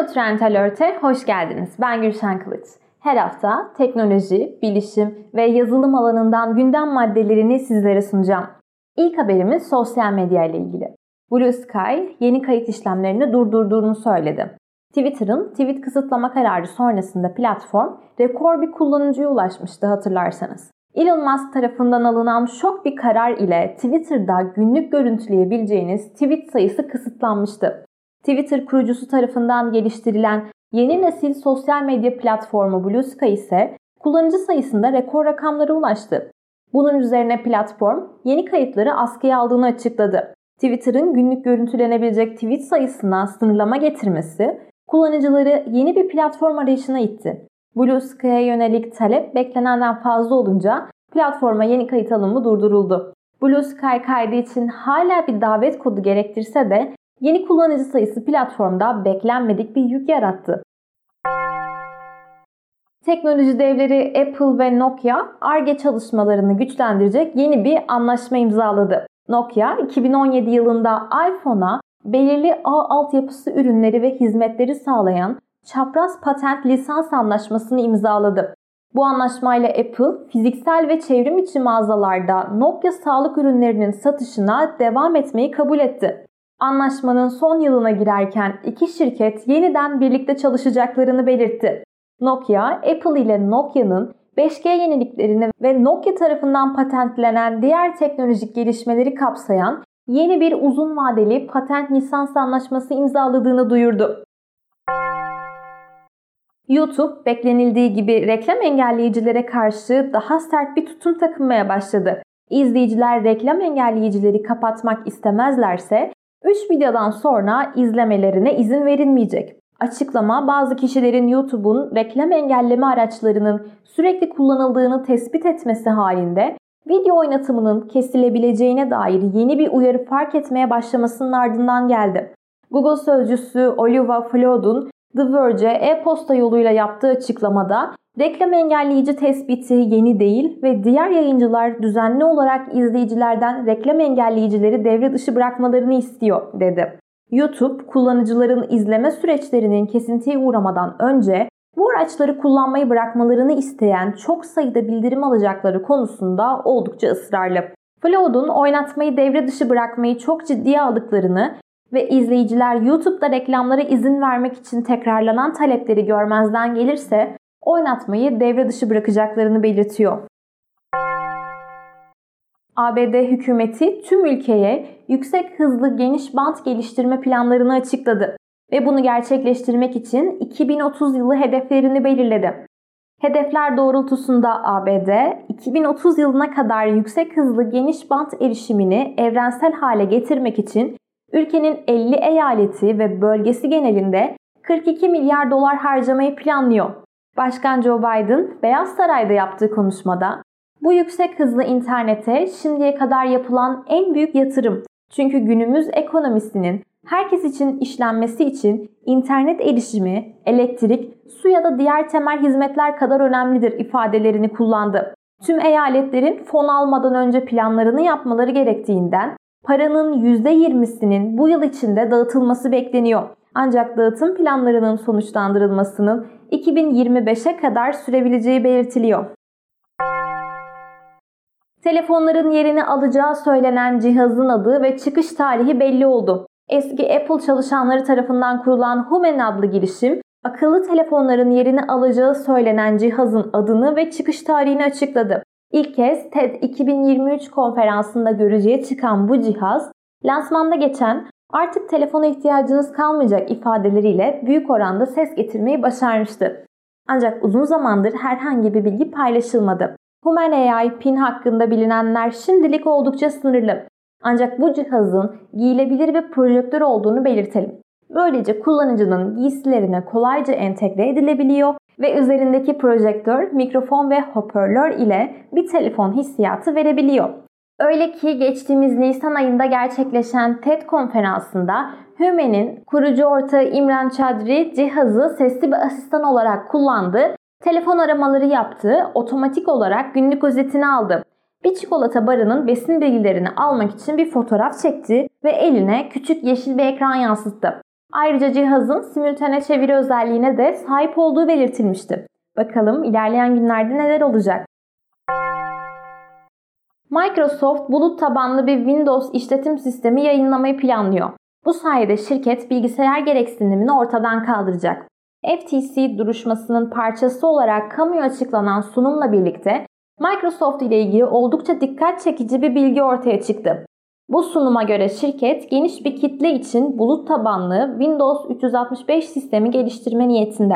Nanotrend Alert'e hoş geldiniz. Ben Gülşen Kılıç. Her hafta teknoloji, bilişim ve yazılım alanından gündem maddelerini sizlere sunacağım. İlk haberimiz sosyal medya ile ilgili. Blue Sky yeni kayıt işlemlerini durdurduğunu söyledi. Twitter'ın tweet kısıtlama kararı sonrasında platform rekor bir kullanıcıya ulaşmıştı hatırlarsanız. Elon Musk tarafından alınan şok bir karar ile Twitter'da günlük görüntüleyebileceğiniz tweet sayısı kısıtlanmıştı. Twitter kurucusu tarafından geliştirilen yeni nesil sosyal medya platformu Blue Sky ise kullanıcı sayısında rekor rakamlara ulaştı. Bunun üzerine platform yeni kayıtları askıya aldığını açıkladı. Twitter'ın günlük görüntülenebilecek tweet sayısına sınırlama getirmesi kullanıcıları yeni bir platform arayışına itti. Blue Sky'a yönelik talep beklenenden fazla olunca platforma yeni kayıt alımı durduruldu. Blue Sky kaydı için hala bir davet kodu gerektirse de yeni kullanıcı sayısı platformda beklenmedik bir yük yarattı. Teknoloji devleri Apple ve Nokia ARGE çalışmalarını güçlendirecek yeni bir anlaşma imzaladı. Nokia 2017 yılında iPhone'a belirli ağ altyapısı ürünleri ve hizmetleri sağlayan çapraz patent lisans anlaşmasını imzaladı. Bu anlaşmayla Apple fiziksel ve çevrim içi mağazalarda Nokia sağlık ürünlerinin satışına devam etmeyi kabul etti. Anlaşmanın son yılına girerken iki şirket yeniden birlikte çalışacaklarını belirtti. Nokia, Apple ile Nokia'nın 5G yeniliklerini ve Nokia tarafından patentlenen diğer teknolojik gelişmeleri kapsayan yeni bir uzun vadeli patent lisans anlaşması imzaladığını duyurdu. YouTube beklenildiği gibi reklam engelleyicilere karşı daha sert bir tutum takınmaya başladı. İzleyiciler reklam engelleyicileri kapatmak istemezlerse 3 videodan sonra izlemelerine izin verilmeyecek. Açıklama bazı kişilerin YouTube'un reklam engelleme araçlarının sürekli kullanıldığını tespit etmesi halinde video oynatımının kesilebileceğine dair yeni bir uyarı fark etmeye başlamasının ardından geldi. Google sözcüsü Oliver Flood'un The Verge'e e-posta yoluyla yaptığı açıklamada reklam engelleyici tespiti yeni değil ve diğer yayıncılar düzenli olarak izleyicilerden reklam engelleyicileri devre dışı bırakmalarını istiyor dedi. YouTube kullanıcıların izleme süreçlerinin kesintiye uğramadan önce bu araçları kullanmayı bırakmalarını isteyen çok sayıda bildirim alacakları konusunda oldukça ısrarlı. Flood'un oynatmayı devre dışı bırakmayı çok ciddiye aldıklarını ve izleyiciler YouTube'da reklamlara izin vermek için tekrarlanan talepleri görmezden gelirse oynatmayı devre dışı bırakacaklarını belirtiyor. ABD hükümeti tüm ülkeye yüksek hızlı geniş bant geliştirme planlarını açıkladı ve bunu gerçekleştirmek için 2030 yılı hedeflerini belirledi. Hedefler doğrultusunda ABD 2030 yılına kadar yüksek hızlı geniş bant erişimini evrensel hale getirmek için ülkenin 50 eyaleti ve bölgesi genelinde 42 milyar dolar harcamayı planlıyor. Başkan Joe Biden Beyaz Saray'da yaptığı konuşmada bu yüksek hızlı internete şimdiye kadar yapılan en büyük yatırım. Çünkü günümüz ekonomisinin herkes için işlenmesi için internet erişimi, elektrik, su ya da diğer temel hizmetler kadar önemlidir ifadelerini kullandı. Tüm eyaletlerin fon almadan önce planlarını yapmaları gerektiğinden paranın %20'sinin bu yıl içinde dağıtılması bekleniyor. Ancak dağıtım planlarının sonuçlandırılmasının 2025'e kadar sürebileceği belirtiliyor. Telefonların yerini alacağı söylenen cihazın adı ve çıkış tarihi belli oldu. Eski Apple çalışanları tarafından kurulan Human adlı girişim, akıllı telefonların yerini alacağı söylenen cihazın adını ve çıkış tarihini açıkladı. İlk kez TED 2023 konferansında görücüye çıkan bu cihaz, lansmanda geçen artık telefona ihtiyacınız kalmayacak ifadeleriyle büyük oranda ses getirmeyi başarmıştı. Ancak uzun zamandır herhangi bir bilgi paylaşılmadı. Human AI pin hakkında bilinenler şimdilik oldukça sınırlı. Ancak bu cihazın giyilebilir bir projektör olduğunu belirtelim. Böylece kullanıcının giysilerine kolayca entegre edilebiliyor ve üzerindeki projektör, mikrofon ve hoparlör ile bir telefon hissiyatı verebiliyor. Öyle ki geçtiğimiz Nisan ayında gerçekleşen TED konferansında Hüme'nin kurucu ortağı İmran Çadri cihazı sesli bir asistan olarak kullandı, telefon aramaları yaptı, otomatik olarak günlük özetini aldı. Bir çikolata barının besin bilgilerini almak için bir fotoğraf çekti ve eline küçük yeşil bir ekran yansıttı. Ayrıca cihazın simültane çeviri özelliğine de sahip olduğu belirtilmişti. Bakalım ilerleyen günlerde neler olacak? Microsoft bulut tabanlı bir Windows işletim sistemi yayınlamayı planlıyor. Bu sayede şirket bilgisayar gereksinimini ortadan kaldıracak. FTC duruşmasının parçası olarak kamuya açıklanan sunumla birlikte Microsoft ile ilgili oldukça dikkat çekici bir bilgi ortaya çıktı. Bu sunuma göre şirket geniş bir kitle için bulut tabanlı Windows 365 sistemi geliştirme niyetinde.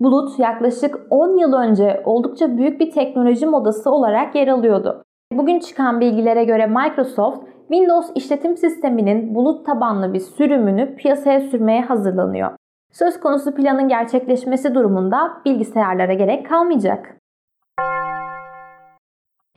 Bulut yaklaşık 10 yıl önce oldukça büyük bir teknoloji modası olarak yer alıyordu. Bugün çıkan bilgilere göre Microsoft Windows işletim sisteminin bulut tabanlı bir sürümünü piyasaya sürmeye hazırlanıyor. Söz konusu planın gerçekleşmesi durumunda bilgisayarlara gerek kalmayacak.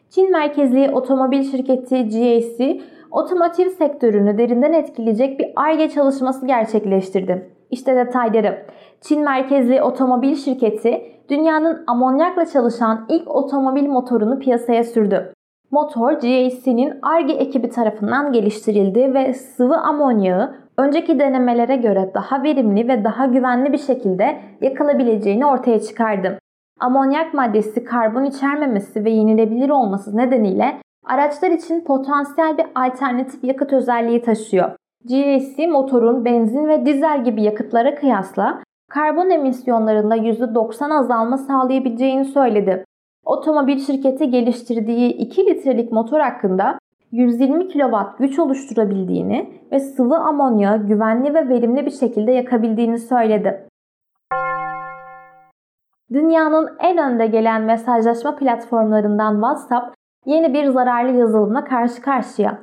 Çin merkezli otomobil şirketi GAC, otomotiv sektörünü derinden etkileyecek bir ARGE çalışması gerçekleştirdi. İşte detayları. Çin merkezli otomobil şirketi dünyanın amonyakla çalışan ilk otomobil motorunu piyasaya sürdü. Motor GAC'nin ARGE ekibi tarafından geliştirildi ve sıvı amonyağı önceki denemelere göre daha verimli ve daha güvenli bir şekilde yakalabileceğini ortaya çıkardı. Amonyak maddesi karbon içermemesi ve yenilebilir olması nedeniyle araçlar için potansiyel bir alternatif yakıt özelliği taşıyor. GAC motorun benzin ve dizel gibi yakıtlara kıyasla karbon emisyonlarında %90 azalma sağlayabileceğini söyledi. Otomobil şirketi geliştirdiği 2 litrelik motor hakkında 120 kW güç oluşturabildiğini ve sıvı amonya güvenli ve verimli bir şekilde yakabildiğini söyledi. Dünyanın en önde gelen mesajlaşma platformlarından WhatsApp yeni bir zararlı yazılımla karşı karşıya.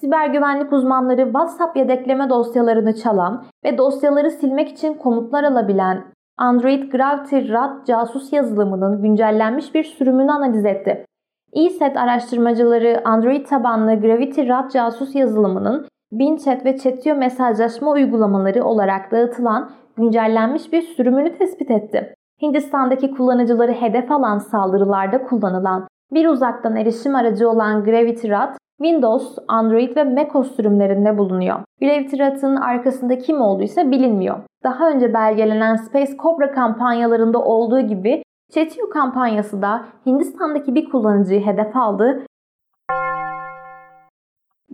Siber güvenlik uzmanları WhatsApp yedekleme dosyalarını çalan ve dosyaları silmek için komutlar alabilen Android Gravity Rat casus yazılımının güncellenmiş bir sürümünü analiz etti. ESET araştırmacıları Android tabanlı Gravity Rat casus yazılımının BinChat ve Chatio mesajlaşma uygulamaları olarak dağıtılan güncellenmiş bir sürümünü tespit etti. Hindistan'daki kullanıcıları hedef alan saldırılarda kullanılan bir uzaktan erişim aracı olan Gravity Rat, Windows, Android ve macOS sürümlerinde bulunuyor. Gravity Rat'ın arkasında kim olduysa bilinmiyor. Daha önce belgelenen Space Cobra kampanyalarında olduğu gibi Chetio kampanyası da Hindistan'daki bir kullanıcıyı hedef aldı.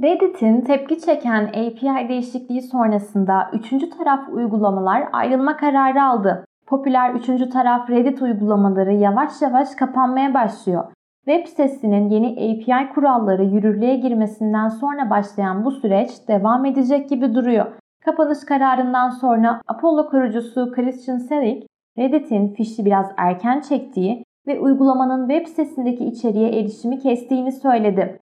Reddit'in tepki çeken API değişikliği sonrasında üçüncü taraf uygulamalar ayrılma kararı aldı. Popüler üçüncü taraf Reddit uygulamaları yavaş yavaş kapanmaya başlıyor. Web sitesinin yeni API kuralları yürürlüğe girmesinden sonra başlayan bu süreç devam edecek gibi duruyor. Kapanış kararından sonra Apollo kurucusu Christian Selig, Reddit'in fişi biraz erken çektiği ve uygulamanın web sitesindeki içeriğe erişimi kestiğini söyledi.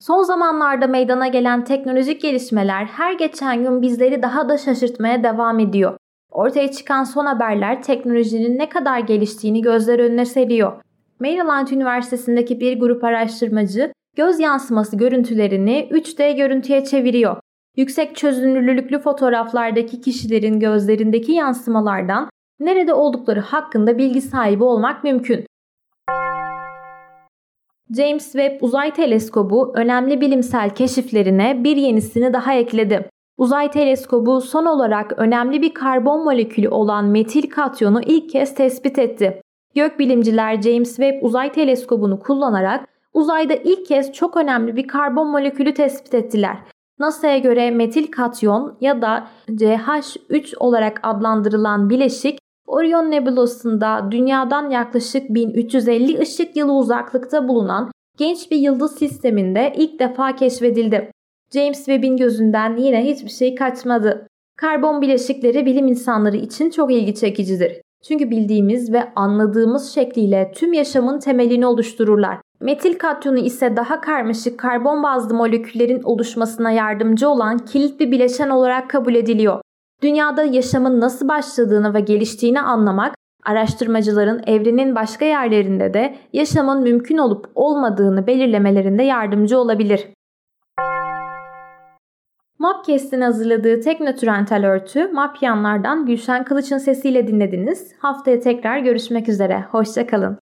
Son zamanlarda meydana gelen teknolojik gelişmeler her geçen gün bizleri daha da şaşırtmaya devam ediyor. Ortaya çıkan son haberler teknolojinin ne kadar geliştiğini gözler önüne seriyor. Maryland Üniversitesi'ndeki bir grup araştırmacı göz yansıması görüntülerini 3D görüntüye çeviriyor. Yüksek çözünürlülüklü fotoğraflardaki kişilerin gözlerindeki yansımalardan nerede oldukları hakkında bilgi sahibi olmak mümkün. James Webb Uzay Teleskobu önemli bilimsel keşiflerine bir yenisini daha ekledi. Uzay teleskobu son olarak önemli bir karbon molekülü olan metil katyonu ilk kez tespit etti. Gökbilimciler James Webb Uzay Teleskobu'nu kullanarak uzayda ilk kez çok önemli bir karbon molekülü tespit ettiler. NASA'ya göre metil katyon ya da CH3 olarak adlandırılan bileşik Orion Nebulası'nda dünyadan yaklaşık 1350 ışık yılı uzaklıkta bulunan genç bir yıldız sisteminde ilk defa keşfedildi. James Webb'in gözünden yine hiçbir şey kaçmadı. Karbon bileşikleri bilim insanları için çok ilgi çekicidir. Çünkü bildiğimiz ve anladığımız şekliyle tüm yaşamın temelini oluştururlar. Metil katyonu ise daha karmaşık karbon bazlı moleküllerin oluşmasına yardımcı olan kilit bir bileşen olarak kabul ediliyor. Dünyada yaşamın nasıl başladığını ve geliştiğini anlamak, araştırmacıların evrenin başka yerlerinde de yaşamın mümkün olup olmadığını belirlemelerinde yardımcı olabilir. Mapcast'in hazırladığı Teknotrend Alert'ü Mapyanlardan Gülşen Kılıç'ın sesiyle dinlediniz. Haftaya tekrar görüşmek üzere. Hoşçakalın.